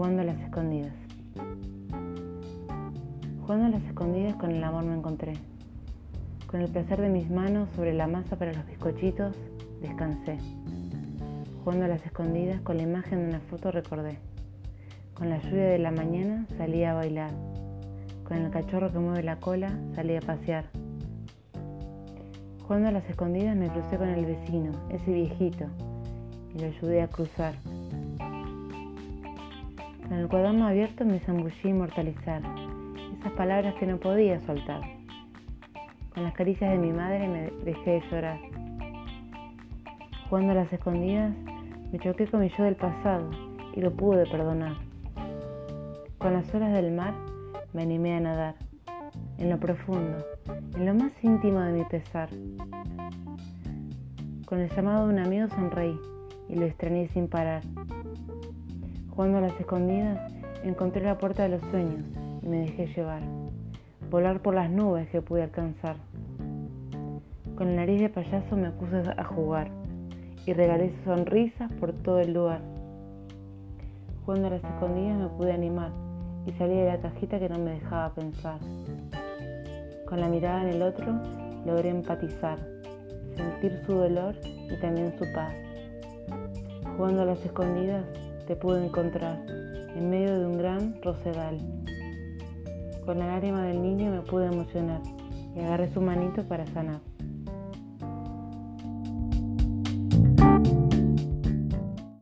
las escondidas. Jugando a las escondidas con el amor me encontré. Con el placer de mis manos sobre la masa para los bizcochitos, descansé. Jugando a las escondidas con la imagen de una foto recordé. Con la lluvia de la mañana salí a bailar. Con el cachorro que mueve la cola salí a pasear. Jugando a las escondidas me crucé con el vecino, ese viejito, y lo ayudé a cruzar. En el cuaderno abierto me zambullí inmortalizar esas palabras que no podía soltar. Con las caricias de mi madre me dejé de llorar. Jugando a las escondidas, me choqué con mi yo del pasado y lo pude perdonar. Con las olas del mar me animé a nadar, en lo profundo, en lo más íntimo de mi pesar. Con el llamado de un amigo sonreí y lo extrañé sin parar. Jugando a las escondidas, encontré la puerta de los sueños y me dejé llevar. Volar por las nubes que pude alcanzar. Con la nariz de payaso me puse a jugar y regalé sonrisas por todo el lugar. Jugando a las escondidas me pude animar y salí de la cajita que no me dejaba pensar. Con la mirada en el otro logré empatizar, sentir su dolor y también su paz. Jugando a las escondidas te pude encontrar en medio de un gran rosedal. Con la lágrima del niño me pude emocionar y agarré su manito para sanar.